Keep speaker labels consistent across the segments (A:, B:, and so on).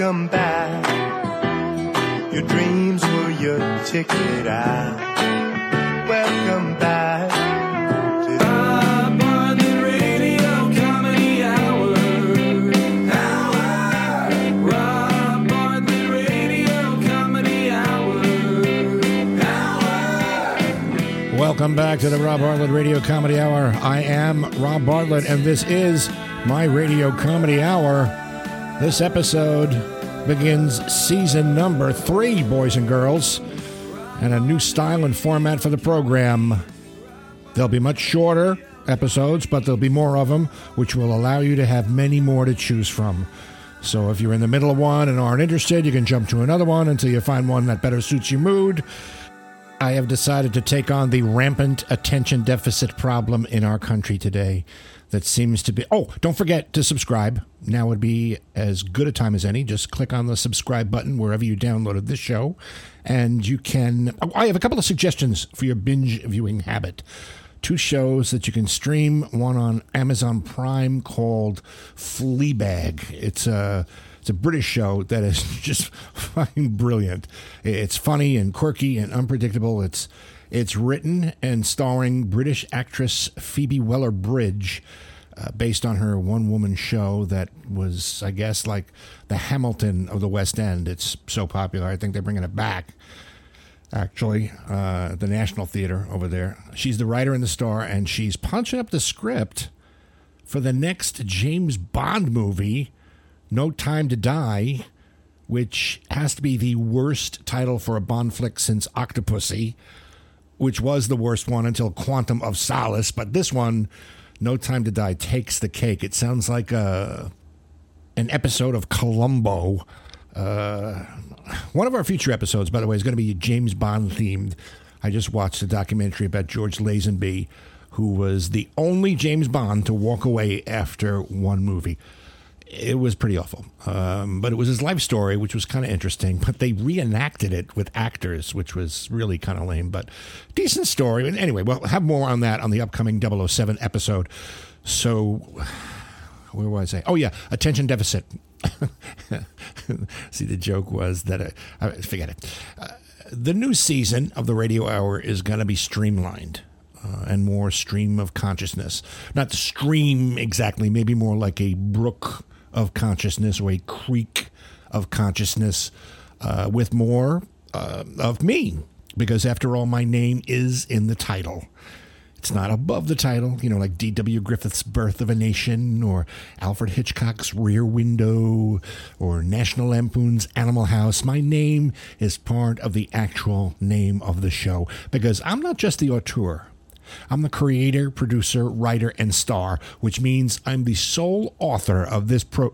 A: Welcome back. Your dreams were your ticket out. Welcome back.
B: Welcome back to the Rob Bartlett Radio Comedy Hour. I am Rob Bartlett, and this is my Radio Comedy Hour. This episode begins season number three, boys and girls, and a new style and format for the program. There'll be much shorter episodes, but there'll be more of them, which will allow you to have many more to choose from. So if you're in the middle of one and aren't interested, you can jump to another one until you find one that better suits your mood. I have decided to take on the rampant attention deficit problem in our country today that seems to be. Oh, don't forget to subscribe. Now would be as good a time as any. Just click on the subscribe button wherever you downloaded this show, and you can. Oh, I have a couple of suggestions for your binge viewing habit. Two shows that you can stream. One on Amazon Prime called Fleabag. It's a it's a British show that is just fucking brilliant. It's funny and quirky and unpredictable. It's it's written and starring British actress Phoebe Waller-Bridge, uh, based on her one woman show that was, I guess, like the Hamilton of the West End. It's so popular. I think they're bringing it back. Actually, uh, the National Theater over there. She's the writer and the star, and she's punching up the script for the next James Bond movie, No Time to Die, which has to be the worst title for a Bond flick since Octopussy, which was the worst one until Quantum of Solace. But this one, No Time to Die, takes the cake. It sounds like a an episode of Columbo. Uh, one of our future episodes, by the way, is going to be James Bond themed. I just watched a documentary about George Lazenby, who was the only James Bond to walk away after one movie. It was pretty awful, um, but it was his life story, which was kind of interesting. But they reenacted it with actors, which was really kind of lame, but decent story. And anyway, we'll have more on that on the upcoming 007 episode. So where was I? Say? Oh yeah, attention deficit. See, the joke was that I, I forget it. Uh, the new season of the Radio Hour is going to be streamlined uh, and more stream of consciousness. Not stream exactly, maybe more like a brook of consciousness or a creek of consciousness uh, with more uh, of me. Because after all, my name is in the title. It's not above the title, you know, like D.W. Griffith's Birth of a Nation or Alfred Hitchcock's Rear Window or National Lampoon's Animal House. My name is part of the actual name of the show because I'm not just the auteur. I'm the creator, producer, writer, and star, which means I'm the sole author of this pro.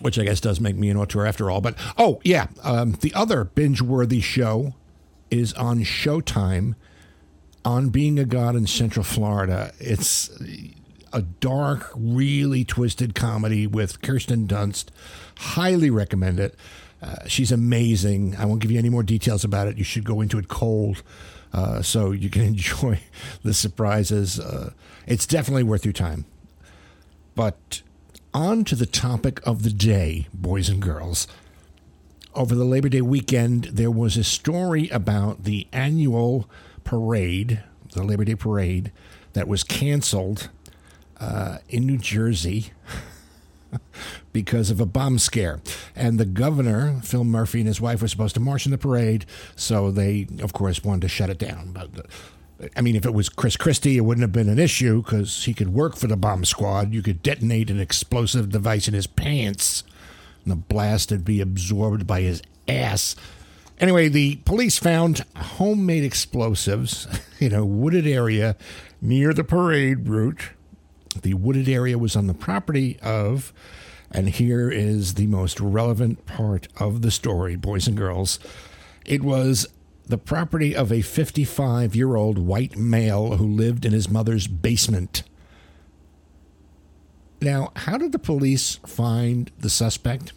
B: Which I guess does make me an auteur after all. But oh, yeah, um, the other binge worthy show is on Showtime on Being a God in Central Florida. It's a dark, really twisted comedy with Kirsten Dunst. Highly recommend it. Uh, she's amazing. I won't give you any more details about it. You should go into it cold uh, so you can enjoy the surprises. Uh, it's definitely worth your time. But on to the topic of the day, boys and girls. Over the Labor Day weekend, there was a story about the annual parade, the Labor Day parade, that was canceled uh, in New Jersey because of a bomb scare. And the governor, Phil Murphy, and his wife were supposed to march in the parade, so they, of course, wanted to shut it down. But uh, I mean, if it was Chris Christie, it wouldn't have been an issue because he could work for the bomb squad. You could detonate an explosive device in his pants, and the blast would be absorbed by his ass. Anyway, the police found homemade explosives in a wooded area near the parade route. The wooded area was on the property of, and here is the most relevant part of the story, boys and girls. It was the property of a 55 year old white male who lived in his mother's basement. Now, how did the police find the suspect?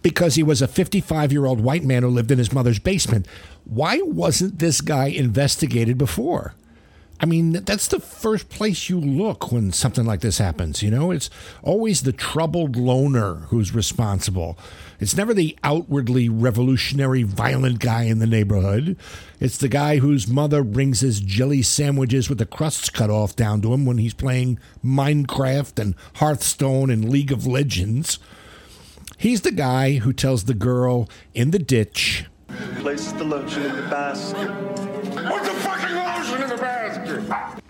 B: Because he was a 55 year old white man who lived in his mother's basement. Why wasn't this guy investigated before? I mean, that's the first place you look when something like this happens. You know, it's always the troubled loner who's responsible. It's never the outwardly revolutionary, violent guy in the neighborhood. It's the guy whose mother brings his jelly sandwiches with the crusts cut off down to him when he's playing Minecraft and Hearthstone and League of Legends. He's the guy who tells the girl in the ditch,
A: Places the lotion in the basket.
C: What's the fucking lotion in the basket?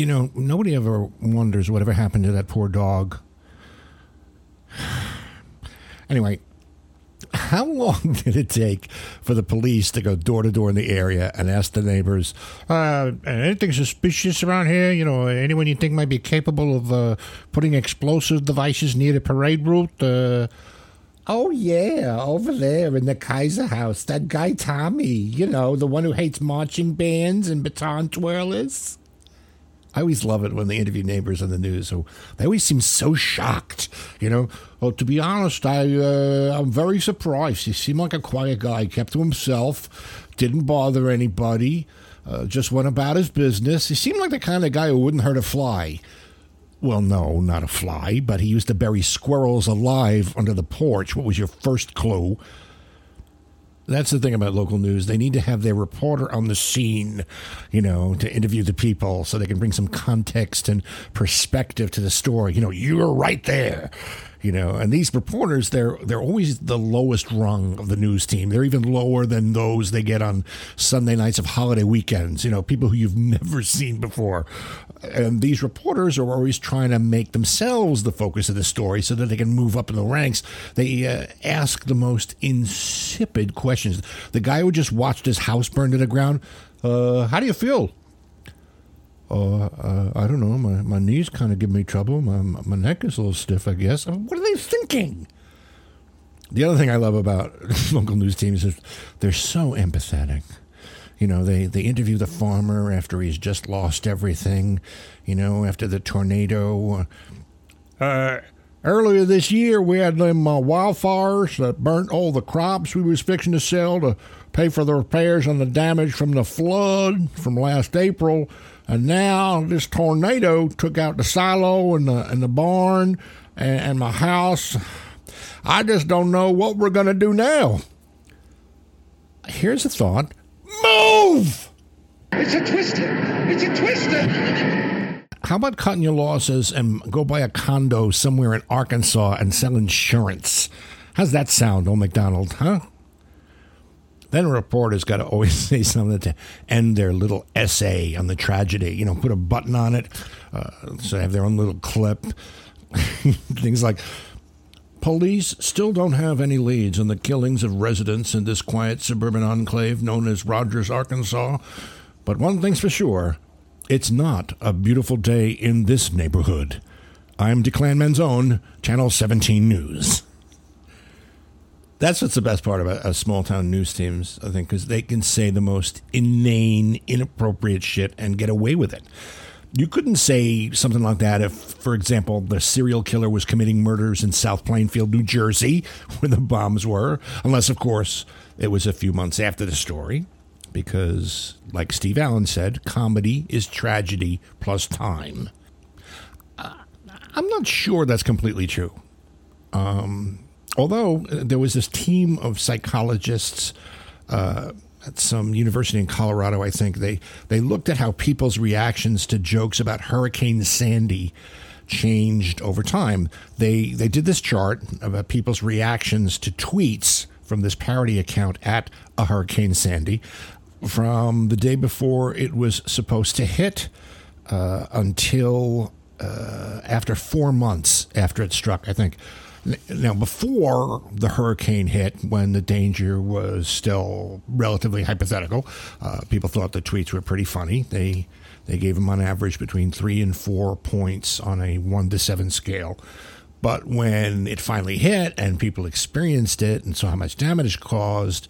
B: You know, nobody ever wonders whatever happened to that poor dog. Anyway, how long did it take for the police to go door to door in the area and ask the neighbors, uh, anything suspicious around here? You know, anyone you think might be capable of uh, putting explosive devices near the parade route? Uh, oh, yeah, over there in the Kaiser house, that guy Tommy, you know, the one who hates marching bands and baton twirlers. I always love it when they interview neighbors on the news. So they always seem so shocked, you know. Well, to be honest, I uh, I'm very surprised. He seemed like a quiet guy, kept to himself, didn't bother anybody, uh, just went about his business. He seemed like the kind of guy who wouldn't hurt a fly. Well, no, not a fly, but he used to bury squirrels alive under the porch. What was your first clue? That's the thing about local news. They need to have their reporter on the scene, you know, to interview the people so they can bring some context and perspective to the story. You know, you're right there. You know, and these reporters, they're they're always the lowest rung of the news team. They're even lower than those they get on Sunday nights of holiday weekends. You know, people who you've never seen before. And these reporters are always trying to make themselves the focus of the story so that they can move up in the ranks. They uh, ask the most insipid questions. The guy who just watched his house burn to the ground, uh, how do you feel? Uh, uh, I don't know. My, my knees kind of give me trouble. My, my neck is a little stiff, I guess. Mean, what are they thinking? The other thing I love about local news teams is they're so empathetic. You know, they, they interview the farmer after he's just lost everything, you know, after the tornado. Uh, earlier this year, we had them uh, wildfires that burnt all the crops we was fixing to sell to pay for the repairs on the damage from the flood from last April. And now this tornado took out the silo and the, and the barn and, and my house. I just don't know what we're going to do now. Here's a thought move!
C: It's a twister. It's a twister.
B: How about cutting your losses and go buy a condo somewhere in Arkansas and sell insurance? How's that sound, old McDonald, huh? Then a reporter's got to always say something to end their little essay on the tragedy. You know, put a button on it, uh, so they have their own little clip. Things like Police still don't have any leads on the killings of residents in this quiet suburban enclave known as Rogers, Arkansas. But one thing's for sure it's not a beautiful day in this neighborhood. I'm Declan Manzone, Channel 17 News. That's what's the best part about uh, small town news teams, I think, because they can say the most inane, inappropriate shit and get away with it. You couldn't say something like that if, for example, the serial killer was committing murders in South Plainfield, New Jersey, where the bombs were, unless, of course, it was a few months after the story. Because, like Steve Allen said, comedy is tragedy plus time. Uh, I'm not sure that's completely true. Um, although uh, there was this team of psychologists uh, at some university in Colorado, I think they they looked at how people's reactions to jokes about Hurricane Sandy changed over time. They they did this chart about people's reactions to tweets from this parody account at a Hurricane Sandy from the day before it was supposed to hit uh, until uh, after four months after it struck, I think. Now, before the hurricane hit, when the danger was still relatively hypothetical, uh, people thought the tweets were pretty funny. They they gave them on average between three and four points on a one to seven scale. But when it finally hit and people experienced it and saw how much damage caused,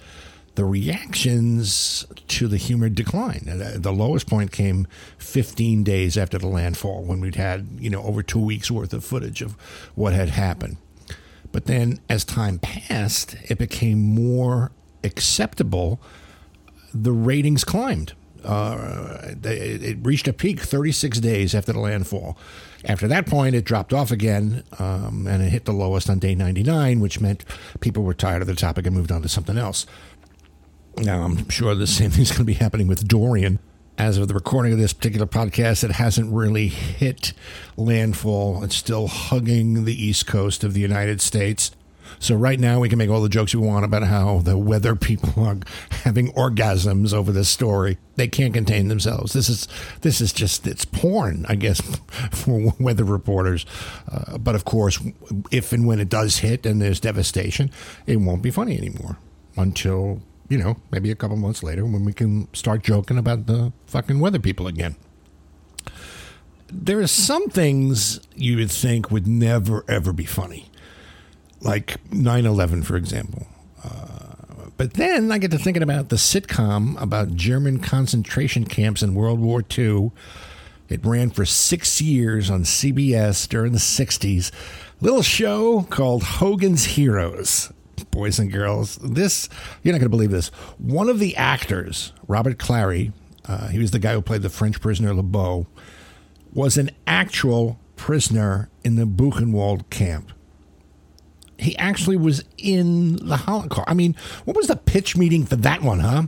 B: the reactions to the humor declined. The lowest point came 15 days after the landfall, when we'd had you know over two weeks worth of footage of what had happened. But then, as time passed, it became more acceptable. The ratings climbed. Uh, it reached a peak 36 days after the landfall. After that point, it dropped off again, um, and it hit the lowest on day 99, which meant people were tired of the topic and moved on to something else. Now, I'm sure the same thing's going to be happening with Dorian. As of the recording of this particular podcast, it hasn't really hit landfall. It's still hugging the east coast of the United States. So right now we can make all the jokes we want about how the weather people are having orgasms over this story. They can't contain themselves. This is this is just it's porn, I guess, for weather reporters. Uh, but of course, if and when it does hit and there's devastation, it won't be funny anymore until you know maybe a couple months later when we can start joking about the fucking weather people again. There are some things you would think would never ever be funny. Like 9-11 for example. Uh, but then i get to thinking about the sitcom about german concentration camps in world war ii it ran for six years on cbs during the 60s little show called hogan's heroes boys and girls this you're not going to believe this one of the actors robert clary uh, he was the guy who played the french prisoner lebeau was an actual prisoner in the buchenwald camp he actually was in the Holocaust. I mean, what was the pitch meeting for that one, huh?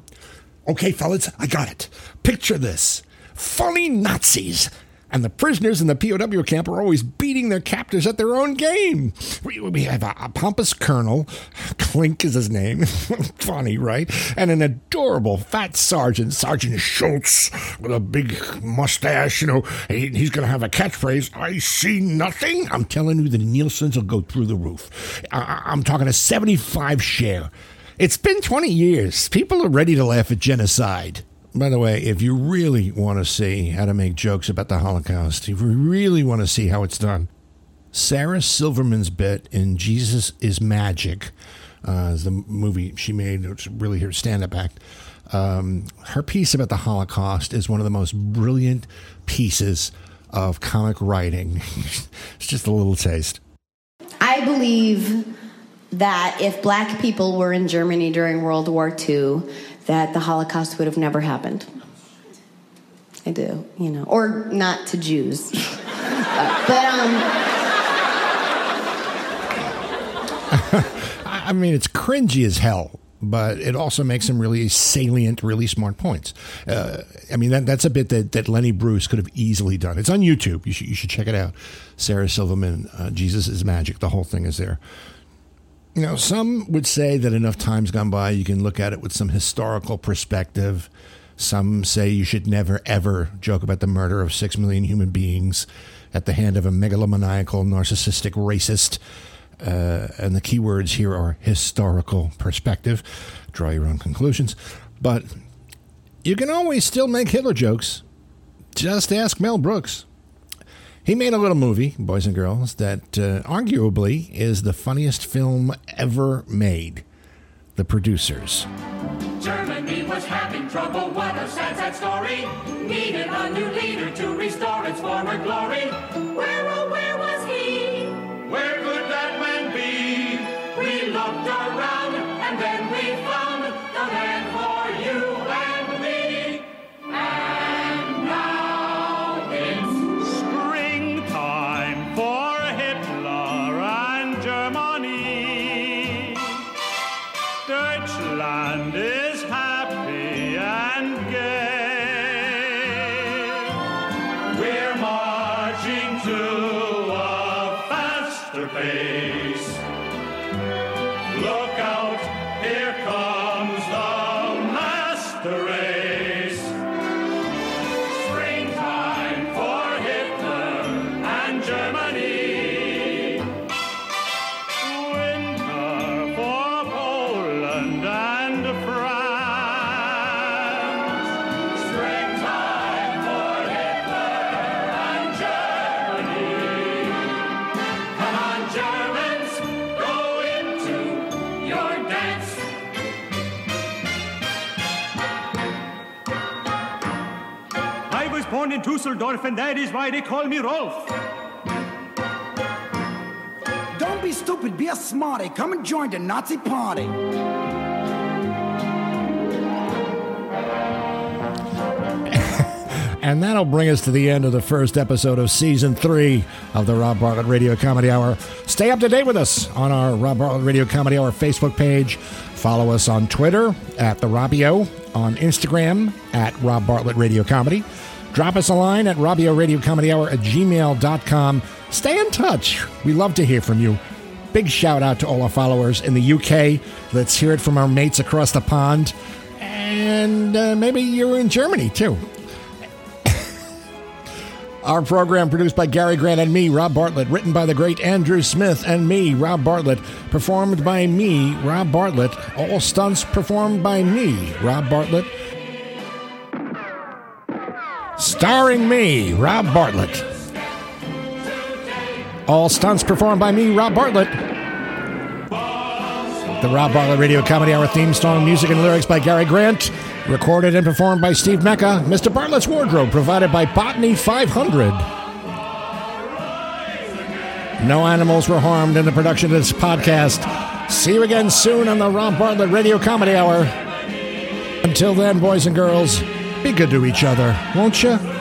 B: Okay, fellas, I got it. Picture this funny Nazis. And the prisoners in the POW camp are always beating their captors at their own game. We, we have a, a pompous colonel, Klink is his name, funny, right? And an adorable fat sergeant, Sergeant Schultz, with a big mustache. You know, he, he's going to have a catchphrase I see nothing. I'm telling you, the Nielsen's will go through the roof. I, I'm talking a 75 share. It's been 20 years. People are ready to laugh at genocide. By the way, if you really want to see how to make jokes about the Holocaust, if you really want to see how it's done, Sarah Silverman's bit in Jesus is Magic, uh, is the movie she made, it's really her stand up act. Um, her piece about the Holocaust is one of the most brilliant pieces of comic writing. it's just a little taste.
D: I believe that if black people were in Germany during World War II, that the Holocaust would have never happened. I do, you know, or not to Jews. but um,
B: I mean, it's cringy as hell, but it also makes some really salient, really smart points. Uh, I mean, that, that's a bit that, that Lenny Bruce could have easily done. It's on YouTube. You should, you should check it out. Sarah Silverman, uh, Jesus is Magic. The whole thing is there. You know, some would say that enough time's gone by, you can look at it with some historical perspective. Some say you should never, ever joke about the murder of six million human beings at the hand of a megalomaniacal, narcissistic racist. Uh, and the key words here are historical perspective. Draw your own conclusions. But you can always still make Hitler jokes. Just ask Mel Brooks. He made a little movie, Boys and Girls, that uh, arguably is the funniest film ever made. The Producers.
E: Germany was having trouble, what a sad, sad story. Needed a new leader to restore its former glory.
F: Faster born in Dusseldorf, and that is why they call me Rolf.
G: Don't be stupid, be a smarty. Come and join the Nazi party.
B: And that'll bring us to the end of the first episode of season three of the Rob Bartlett Radio Comedy Hour. Stay up to date with us on our Rob Bartlett Radio Comedy Hour Facebook page. Follow us on Twitter at The Robio, on Instagram at Rob Bartlett Radio Comedy. Drop us a line at Robio Radio Comedy Hour at gmail.com. Stay in touch. We love to hear from you. Big shout out to all our followers in the UK. Let's hear it from our mates across the pond. And uh, maybe you're in Germany too. Our program produced by Gary Grant and me, Rob Bartlett, written by the great Andrew Smith and me, Rob Bartlett, performed by me, Rob Bartlett, all stunts performed by me, Rob Bartlett, starring me, Rob Bartlett. All stunts performed by me, Rob Bartlett. The Rob Bartlett Radio Comedy Hour theme song, music and lyrics by Gary Grant. Recorded and performed by Steve Mecca. Mr. Bartlett's Wardrobe provided by Botany 500. No animals were harmed in the production of this podcast. See you again soon on the Rob Bartlett Radio Comedy Hour. Until then, boys and girls, be good to each other, won't you?